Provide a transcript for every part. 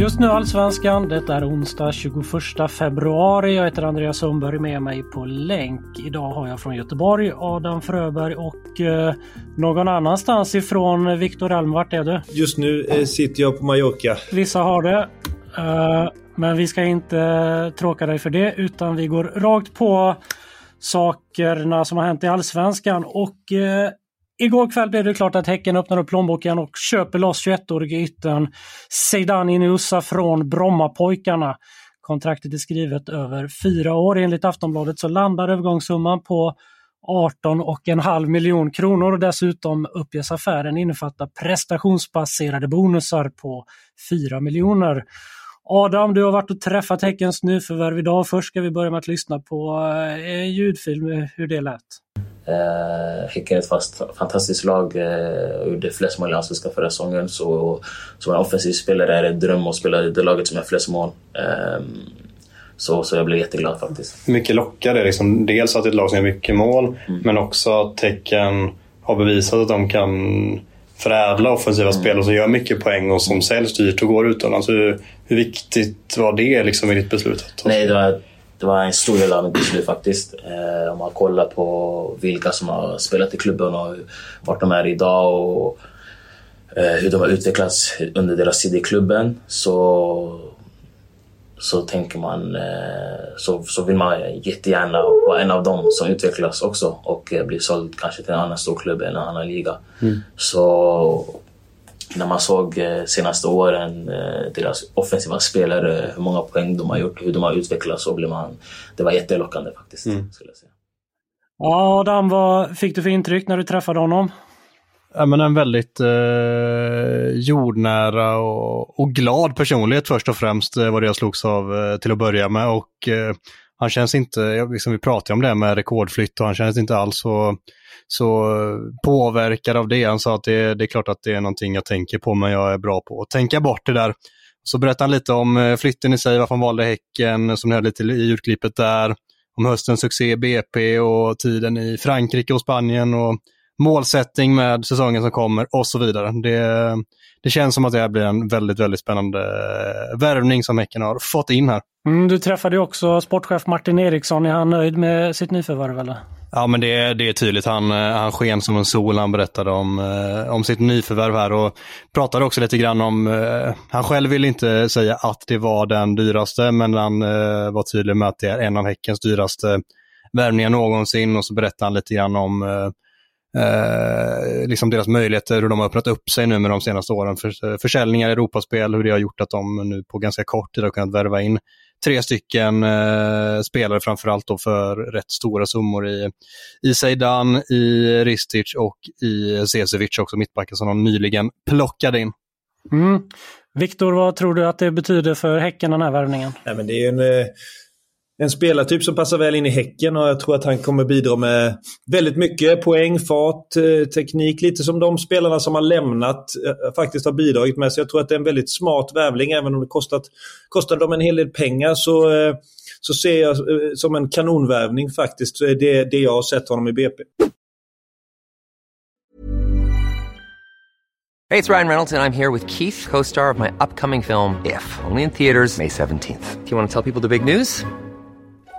Just nu Allsvenskan. Det är onsdag 21 februari. Jag heter Andreas Sundberg med mig på länk. Idag har jag från Göteborg Adam Fröberg och eh, någon annanstans ifrån Viktor Elm. Vart är du? Just nu eh, sitter jag på Mallorca. Vissa har det. Eh, men vi ska inte tråka dig för det utan vi går rakt på sakerna som har hänt i Allsvenskan. Och eh, Igår kväll blev det klart att Häcken öppnar upp plånboken och köper loss 21-årige yttern Zeidan Inusa från Brommapojkarna. Kontraktet är skrivet över fyra år. Enligt Aftonbladet så landar övergångssumman på 18,5 miljon kronor och dessutom uppges affären innefatta prestationsbaserade bonusar på 4 miljoner. Adam, du har varit och träffat Häckens nyförvärv idag. Först ska vi börja med att lyssna på en ljudfilm, hur det lät. Eh, Häcken är ett fast, fantastiskt lag. Eh, gjorde flest mål i Allsvenskan förra säsongen. Så som en offensiv spelare är det en dröm att spela i det laget som har flest mål. Eh, så, så jag blev jätteglad faktiskt. Mycket lockade. Liksom, dels att det är ett lag som gör mycket mål, mm. men också att Tecken har bevisat att de kan förädla offensiva mm. spelare som gör mycket poäng och som säljs dyrt och går utomlands. Hur, hur viktigt var det liksom i ditt beslut? Nej, det var det var en stor del av mitt beslut faktiskt. Eh, om man kollar på vilka som har spelat i klubben och vart de är idag och eh, hur de har utvecklats under deras tid i klubben så, så tänker man eh, så, så vill man jättegärna vara en av dem som utvecklas också och eh, bli såld kanske till en annan stor klubb eller en annan liga. Mm. Så när man såg eh, senaste åren eh, deras offensiva spelare, hur många poäng de har gjort, hur de har utvecklats, så blev man... Det var jättelockande faktiskt. Mm. Skulle jag säga. Ja, Adam, vad fick du för intryck när du träffade honom? Ja, men en väldigt eh, jordnära och, och, glad personlighet först och främst eh, var det jag slogs av eh, till att börja med. Och eh, han känns inte, liksom vi pratade om det med rekordflytt och han känns inte alls så så påverkad av det. Han sa att det, det är klart att det är någonting jag tänker på, men jag är bra på att tänka bort det där. Så berättade han lite om eh, flytten i sig, varför han valde Häcken, som ni hörde lite i ljudklippet där. Om höstens succé i BP och tiden i Frankrike och Spanien och målsättning med säsongen som kommer och så vidare. Det, det känns som att det här blir en väldigt, väldigt spännande eh, värvning som Häcken har fått in här. Mm, du träffade också sportchef Martin Eriksson. Är han nöjd med sitt nyförvärv eller? Ja, men det, det är tydligt. Han, eh, han sken som en sol. Han berättade om, eh, om sitt nyförvärv här och pratade också lite grann om, han själv vill inte säga att det var den dyraste, men han var tydlig med att det är en av Häckens dyraste värvningar någonsin och så berättade han lite grann om eh, liksom deras möjligheter, hur de har öppnat upp sig nu med de senaste åren. För, försäljningar, Europaspel, hur det har gjort att de nu på ganska kort tid har kunnat värva in tre stycken eh, spelare framförallt då för rätt stora summor i, i Zeidan, i Ristic och i Cesevic också, mittbacken som de nyligen plockade in. Mm. Viktor, vad tror du att det betyder för Häcken den här värvningen? Ja, men det är en, eh, en spelartyp som passar väl in i Häcken och jag tror att han kommer bidra med väldigt mycket poäng, fart, eh, teknik. Lite som de spelarna som har lämnat eh, faktiskt har bidragit med. Så jag tror att det är en väldigt smart värvling. Även om det kostat, kostade dem en hel del pengar så, eh, så ser jag som en kanonvärvning faktiskt. Så är det det jag har sett honom i BP. Hej, det är Ryan Reynolds, och jag är här med Keith, co star of my upcoming film, If, only in theaters, May 17th. Do you want to tell people the big news?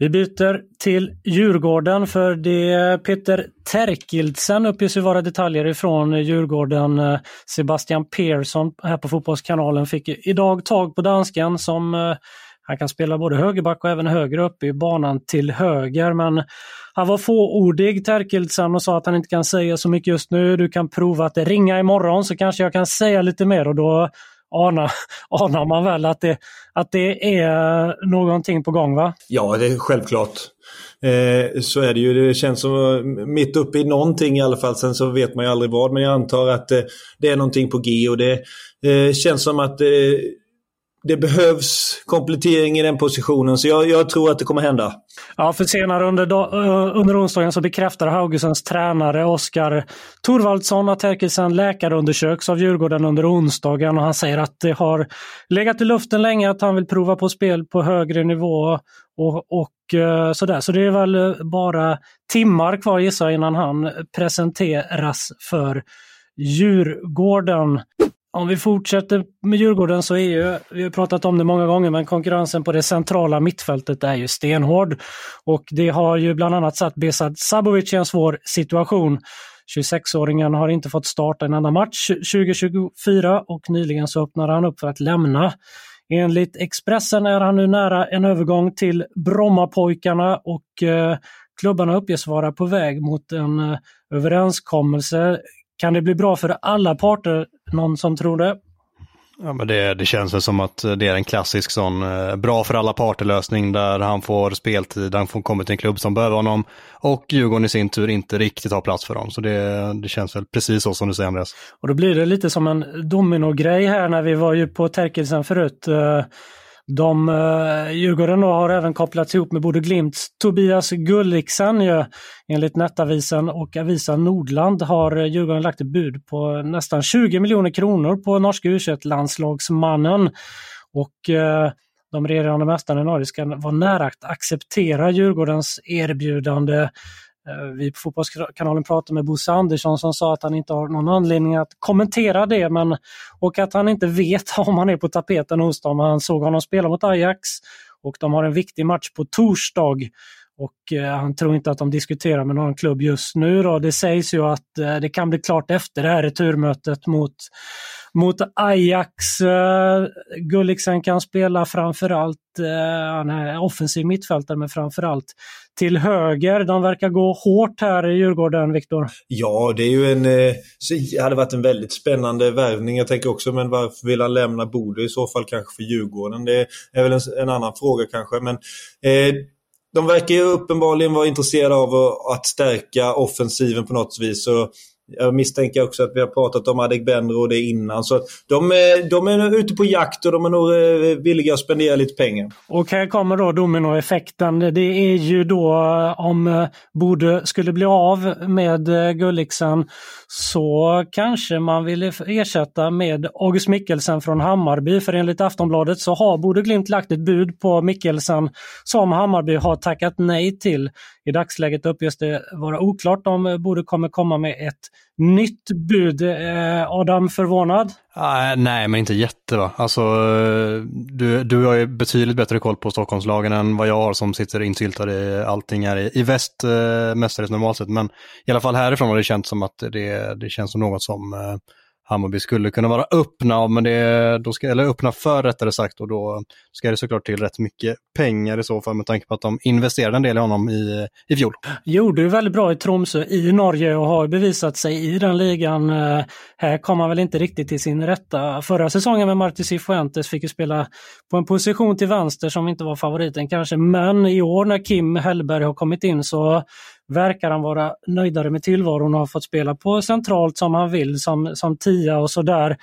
Vi byter till Djurgården för det Peter Terkildsen uppges ju vara detaljer ifrån Djurgården. Sebastian Persson här på Fotbollskanalen fick idag tag på dansken som eh, han kan spela både högerback och även högre upp i banan till höger men han var fåordig Terkildsen och sa att han inte kan säga så mycket just nu. Du kan prova att ringa imorgon så kanske jag kan säga lite mer och då anar, anar man väl att det, att det är någonting på gång va? Ja, det är självklart. Eh, så är det ju. Det känns som eh, mitt uppe i någonting i alla fall. Sen så vet man ju aldrig vad. Men jag antar att eh, det är någonting på G och det eh, känns som att eh, det behövs komplettering i den positionen. Så jag, jag tror att det kommer hända. Ja, för senare under, dag- eh, under onsdagen så bekräftar Haugesens tränare Oskar Thorvaldsson att Terkelsen läkarundersöks av Djurgården under onsdagen och han säger att det har legat i luften länge att han vill prova på spel på högre nivå och, och eh, sådär. Så det är väl eh, bara timmar kvar gissar jag innan han presenteras för Djurgården. Om vi fortsätter med Djurgården så är ju, vi har pratat om det många gånger, men konkurrensen på det centrala mittfältet är ju stenhård. Och det har ju bland annat satt Besad Sabovic i en svår situation. 26-åringen har inte fått starta en enda match 2024 och nyligen så öppnade han upp för att lämna. Enligt Expressen är han nu nära en övergång till Brommapojkarna och eh, klubbarna uppges vara på väg mot en eh, överenskommelse. Kan det bli bra för alla parter? Någon som tror det? Ja, men det, det känns väl som att det är en klassisk sån eh, bra för alla parter-lösning där han får speltid, han får komma till en klubb som behöver honom och Djurgården i sin tur inte riktigt har plats för dem. Så det, det känns väl precis så som du säger Andreas. Och då blir det lite som en dominogrej här när vi var ju på Terkelsen förut. Eh, de, eh, Djurgården då har även kopplats ihop med Bode Glimts Tobias Gulliksen ju, enligt Nettavisen och Avisan Nordland har eh, Djurgården lagt ett bud på nästan 20 miljoner kronor på norska u landslagsmannen Och eh, de regerande mästarna i Norge ska vara nära att acceptera Djurgårdens erbjudande. Eh, vi på Fotbollskanalen pratade med Bosse Andersson som sa att han inte har någon anledning att kommentera det men, och att han inte vet om han är på tapeten hos dem. Han såg honom spela mot Ajax och de har en viktig match på torsdag. Och eh, han tror inte att de diskuterar med någon klubb just nu. Då. Det sägs ju att eh, det kan bli klart efter det här returmötet mot, mot Ajax. Eh, Gulliksen kan spela framförallt, eh, han är offensiv mittfältare, men framförallt till höger. De verkar gå hårt här i Djurgården, Viktor. Ja, det är ju en... Eh, hade varit en väldigt spännande värvning. Jag tänker också, men varför vill han lämna Bodö i så fall kanske för Djurgården? Det är väl en, en annan fråga kanske, men eh, de verkar ju uppenbarligen vara intresserade av att stärka offensiven på något vis. Så jag misstänker också att vi har pratat om Adegbenro och det innan. Så eh, de, är, de är ute på jakt och de är nog eh, villiga att spendera lite pengar. Och här kommer då dominoeffekten. Det är ju då eh, om Bode skulle bli av med Gulliksen så kanske man vill ersätta med August Mikkelsen från Hammarby. För enligt Aftonbladet så har Bode Glimt lagt ett bud på Mikkelsen som Hammarby har tackat nej till. I dagsläget uppges det vara oklart om Bode kommer komma med ett nytt bud. Eh, Adam, förvånad? Ah, nej, men inte jätte va. Alltså, eh, du, du har ju betydligt bättre koll på Stockholmslagen än vad jag har som sitter insyltad i allting här i, i väst eh, mestadels normalt sett. Men i alla fall härifrån har det känts som att det, det känns som något som eh, Hammarby skulle kunna vara öppna, men det, då ska, eller öppna för rättare sagt och då ska det såklart till rätt mycket pengar i så fall med tanke på att de investerade en del i honom i, i fjol. Gjorde ju väldigt bra i Tromsö i Norge och har bevisat sig i den ligan. Eh, här kom han väl inte riktigt till sin rätta. Förra säsongen med Martí Cifuentes fick ju spela på en position till vänster som inte var favoriten kanske, men i år när Kim Hellberg har kommit in så verkar han vara nöjdare med tillvaron och har fått spela på centralt som han vill som, som tia och sådär.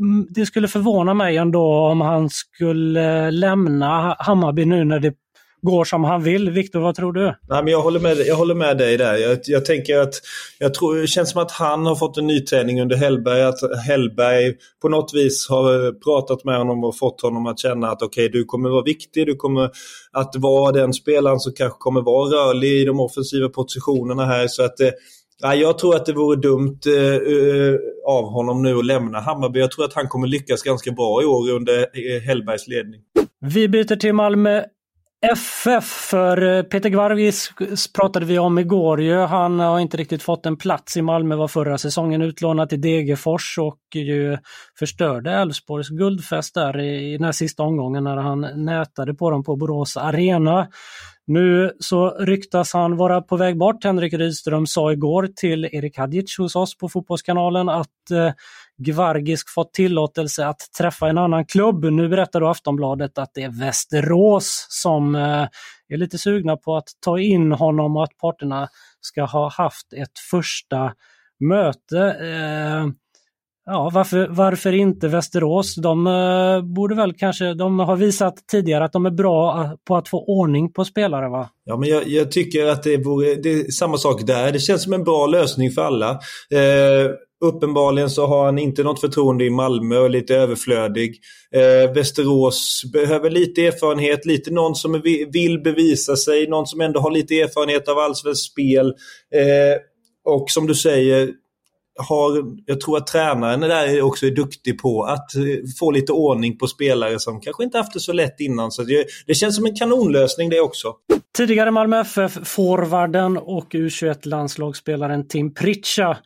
Mm, det skulle förvåna mig ändå om han skulle lämna Hammarby nu när det går som han vill. Viktor, vad tror du? Nej, men jag, håller med, jag håller med dig där. Jag, jag tänker att jag tror, det känns som att han har fått en nyträning under Hellberg. Att Hellberg på något vis har pratat med honom och fått honom att känna att okej, okay, du kommer vara viktig. Du kommer att vara den spelaren som kanske kommer vara rörlig i de offensiva positionerna här. Så att, eh, Ja, jag tror att det vore dumt eh, av honom nu att lämna Hammarby. Jag tror att han kommer lyckas ganska bra i år under eh, Hellbergs ledning. Vi byter till Malmö FF, för eh, Peter Gvarvis pratade vi om igår ju. Han har inte riktigt fått en plats i Malmö, var förra säsongen utlånad till Degerfors och ju förstörde Elfsborgs guldfest där i, den här sista omgången när han nätade på dem på Borås Arena. Nu så ryktas han vara på väg bort. Henrik Rydström sa igår till Erik Hadjic hos oss på Fotbollskanalen att eh, Gvargisk fått tillåtelse att träffa en annan klubb. Nu berättar då Aftonbladet att det är Västerås som eh, är lite sugna på att ta in honom och att parterna ska ha haft ett första möte. Eh, ja, varför, varför inte Västerås? De eh, borde väl kanske, de har visat tidigare att de är bra på att få ordning på spelare va? Ja, men jag, jag tycker att det, vore, det är samma sak där. Det känns som en bra lösning för alla. Eh, uppenbarligen så har han inte något förtroende i Malmö och är lite överflödig. Eh, Västerås behöver lite erfarenhet, lite någon som vill bevisa sig, någon som ändå har lite erfarenhet av allsvenskt spel. Eh, och som du säger, har, jag tror att tränaren där också är duktig på att eh, få lite ordning på spelare som kanske inte haft det så lätt innan. Så det, det känns som en kanonlösning det också. Tidigare Malmö FF-forwarden och U21-landslagsspelaren Tim Pritcha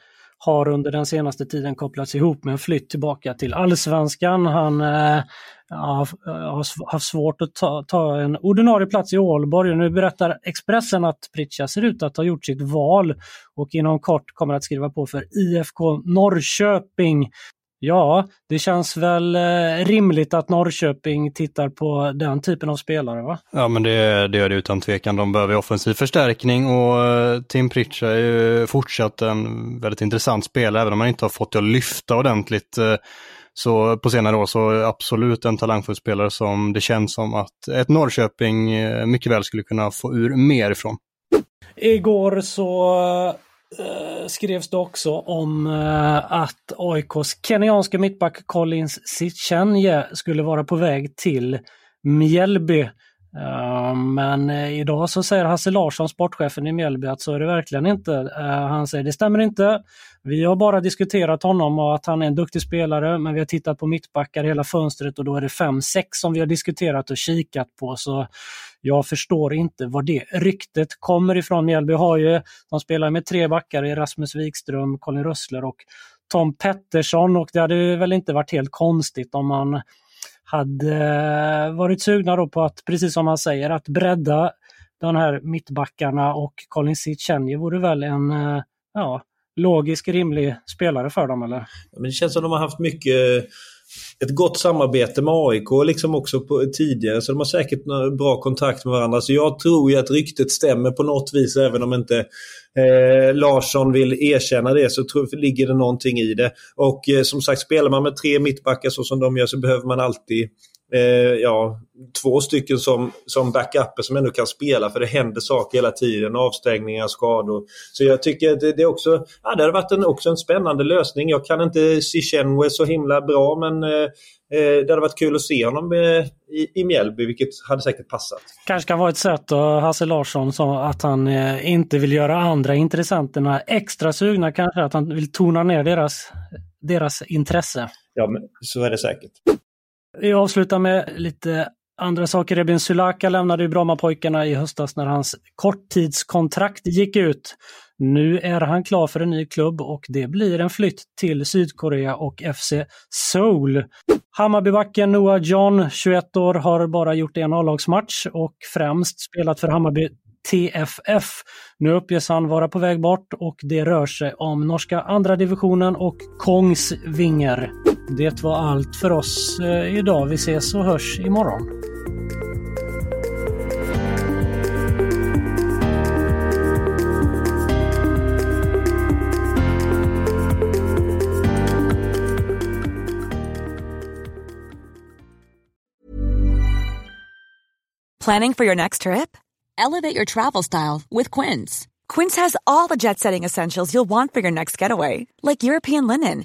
har under den senaste tiden kopplats ihop med en flytt tillbaka till allsvenskan. Han eh, har haft svårt att ta, ta, en ordinarie plats i Ålborg. Nu berättar Expressen att Pritcha ser ut att ha gjort sitt val och inom kort kommer att skriva på för IFK Norrköping. Ja, det känns väl eh, rimligt att Norrköping tittar på den typen av spelare va? Ja men det, det gör det utan tvekan. De behöver offensiv förstärkning och eh, Tim Pritcha är ju fortsatt en väldigt intressant spelare även om han inte har fått det att lyfta ordentligt. Eh, så på senare år så absolut en talangfull spelare som det känns som att ett Norrköping mycket väl skulle kunna få ur mer ifrån. Igår så eh, skrevs det också om eh, att AIKs kenyanska mittback Collins Sitchenje skulle vara på väg till Mjällby. Eh, men eh, idag så säger Hasse Larsson, sportchefen i Mjällby, att så är det verkligen inte. Eh, han säger det stämmer inte. Vi har bara diskuterat honom och att han är en duktig spelare, men vi har tittat på mittbackar hela fönstret och då är det 5-6 som vi har diskuterat och kikat på. Så jag förstår inte var det ryktet kommer ifrån. Mjällby har ju, de spelar med tre backar, Rasmus Wikström, Colin Rössler och Tom Pettersson och det hade väl inte varit helt konstigt om man hade eh, varit sugna då på att, precis som han säger, att bredda de här mittbackarna och Colin Sitchenje vore väl en eh, ja, logisk, rimlig spelare för dem eller? men det känns som de har haft mycket ett gott samarbete med AIK liksom också på, tidigare. Så de har säkert bra kontakt med varandra. Så jag tror ju att ryktet stämmer på något vis även om inte eh, Larsson vill erkänna det så tror, ligger det någonting i det. Och eh, som sagt, spelar man med tre mittbackar så som de gör så behöver man alltid eh, ja, två stycken som, som backuper som ändå kan spela för det händer saker hela tiden. Avstängningar, skador. Så jag tycker det, det är också, ja, det hade varit en, också en spännande lösning. Jag kan inte Sichenwe så himla bra men eh, eh, det hade varit kul att se honom eh, i, i Mjällby, vilket hade säkert passat. Kanske kan vara ett sätt att Hasse Larsson sa att han eh, inte vill göra andra intressenterna extra sugna kanske, att han vill tona ner deras, deras intresse. Ja, men så är det säkert. Vi avslutar med lite andra saker. Rebin Sulaka lämnade ju Brommapojkarna i höstas när hans korttidskontrakt gick ut. Nu är han klar för en ny klubb och det blir en flytt till Sydkorea och FC Seoul. Hammarbybacken Noah John, 21 år, har bara gjort en A-lagsmatch och främst spelat för Hammarby TFF. Nu uppges han vara på väg bort och det rör sig om norska andra divisionen och Kongsvinger. Det var allt för oss eh, idag. Vi ses och hörs imorgon. Planning for your next trip? Elevate your travel style with Quince. Quince has all the jet setting essentials you'll want for your next getaway, like European linen,